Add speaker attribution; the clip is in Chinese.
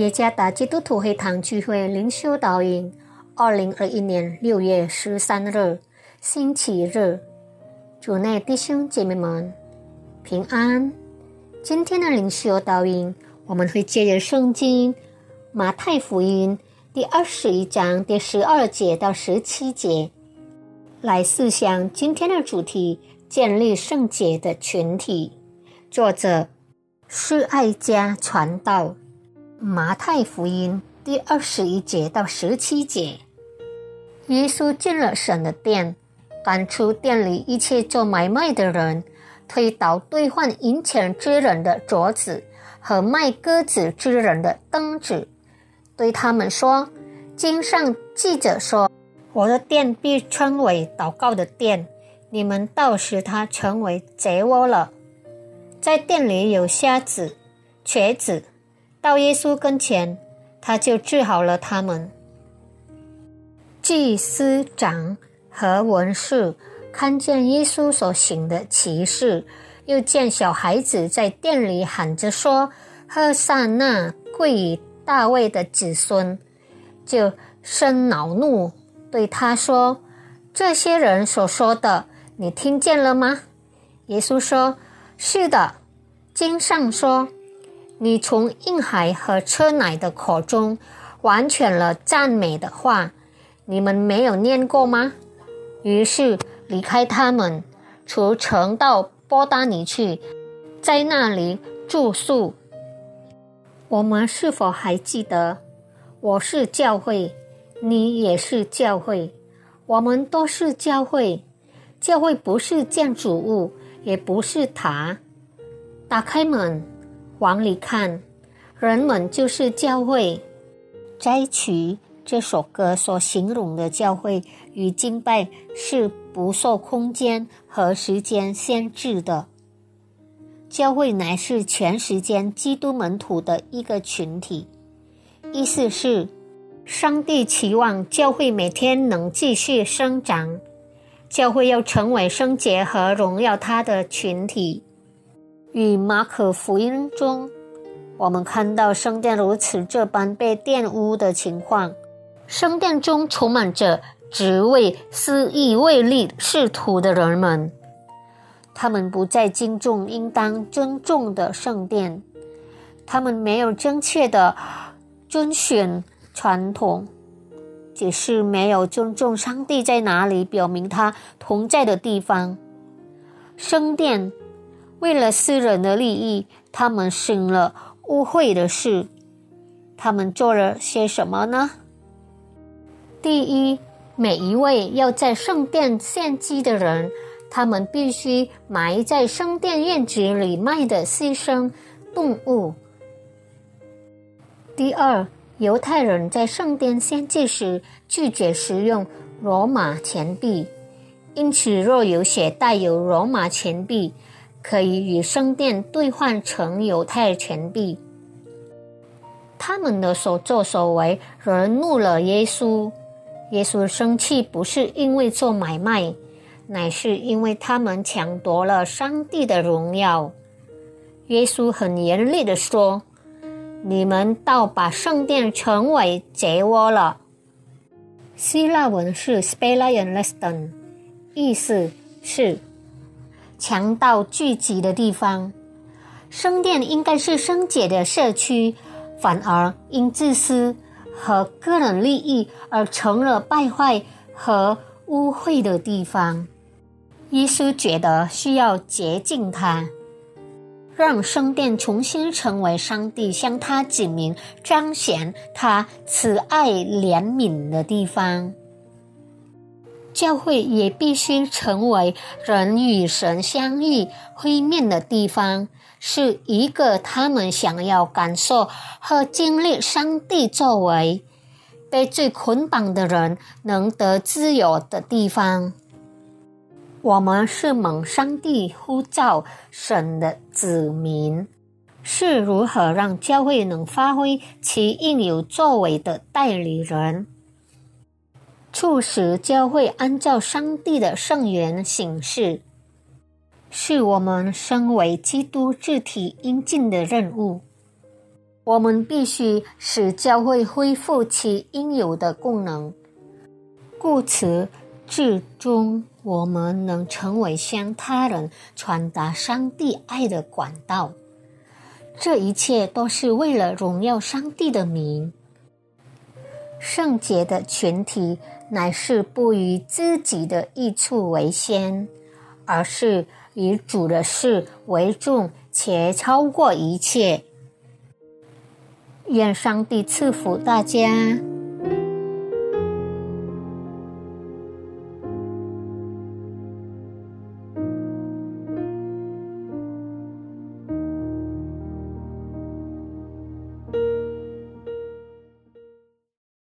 Speaker 1: 耶加达基督徒会堂聚会灵修导引，二零二一年六月十三日，星期日，主内弟兄姐妹们平安。今天的灵修导引，我们会借着圣经马太福音第二十一章第十二节到十七节，来思想今天的主题：建立圣洁的群体。作者。是爱家传道，马太福音第二十一节到十七节，耶稣进了神的殿，赶出店里一切做买卖的人，推倒兑换银钱之人的桌子和卖鸽子之人的凳子，对他们说：“经上记着说，我的殿必称为祷告的殿，你们倒使它成为贼窝了。”在店里有瞎子、瘸子，到耶稣跟前，他就治好了他们。祭司长和文士看见耶稣所行的奇事，又见小孩子在店里喊着说：“赫萨那贵于大卫的子孙”，就生恼怒，对他说：“这些人所说的，你听见了吗？”耶稣说。是的，经上说，你从婴孩和车奶的口中完全了赞美的话，你们没有念过吗？于是离开他们，出城到波达尼去，在那里住宿。我们是否还记得？我是教会，你也是教会，我们都是教会。教会不是建筑物。也不是塔，打开门往里看，人们就是教会。摘取这首歌所形容的教会与敬拜是不受空间和时间限制的。教会乃是全时间基督门徒的一个群体，意思是上帝期望教会每天能继续生长。教会要成为圣洁和荣耀他的群体。与马可福音中，我们看到圣殿如此这般被玷污的情况。圣殿中充满着只为私意为利仕途的人们，他们不再敬重应当尊重的圣殿，他们没有正确的遵循传统。只是没有尊重上帝在哪里，表明他同在的地方。圣殿为了私人的利益，他们行了污秽的事。他们做了些什么呢？第一，每一位要在圣殿献祭的人，他们必须埋在圣殿院子里卖的牺牲动物。第二。犹太人在圣殿献祭时拒绝使用罗马钱币，因此若有血带有罗马钱币，可以与圣殿兑换成犹太钱币。他们的所作所为惹怒了耶稣，耶稣生气不是因为做买卖，乃是因为他们抢夺了上帝的荣耀。耶稣很严厉的说。你们倒把圣殿成为贼窝了。希腊文是 Spalion Leston，意思是强盗聚集的地方。圣殿应该是圣洁的社区，反而因自私和个人利益而成了败坏和污秽的地方。耶稣觉得需要洁净它。让圣殿重新成为上帝向他指明、彰显他慈爱怜悯的地方。教会也必须成为人与神相遇、会面的地方，是一个他们想要感受和经历上帝作为、被最捆绑的人能得自由的地方。我们是蒙上帝呼召神的子民，是如何让教会能发挥其应有作为的代理人，促使教会按照上帝的圣言行事，是我们身为基督肢体应尽的任务。我们必须使教会恢复其应有的功能。故此，至终我们能成为向他人传达上帝爱的管道。这一切都是为了荣耀上帝的名。圣洁的群体乃是不以自己的益处为先，而是以主的事为重，且超过一切。愿上帝赐福大家。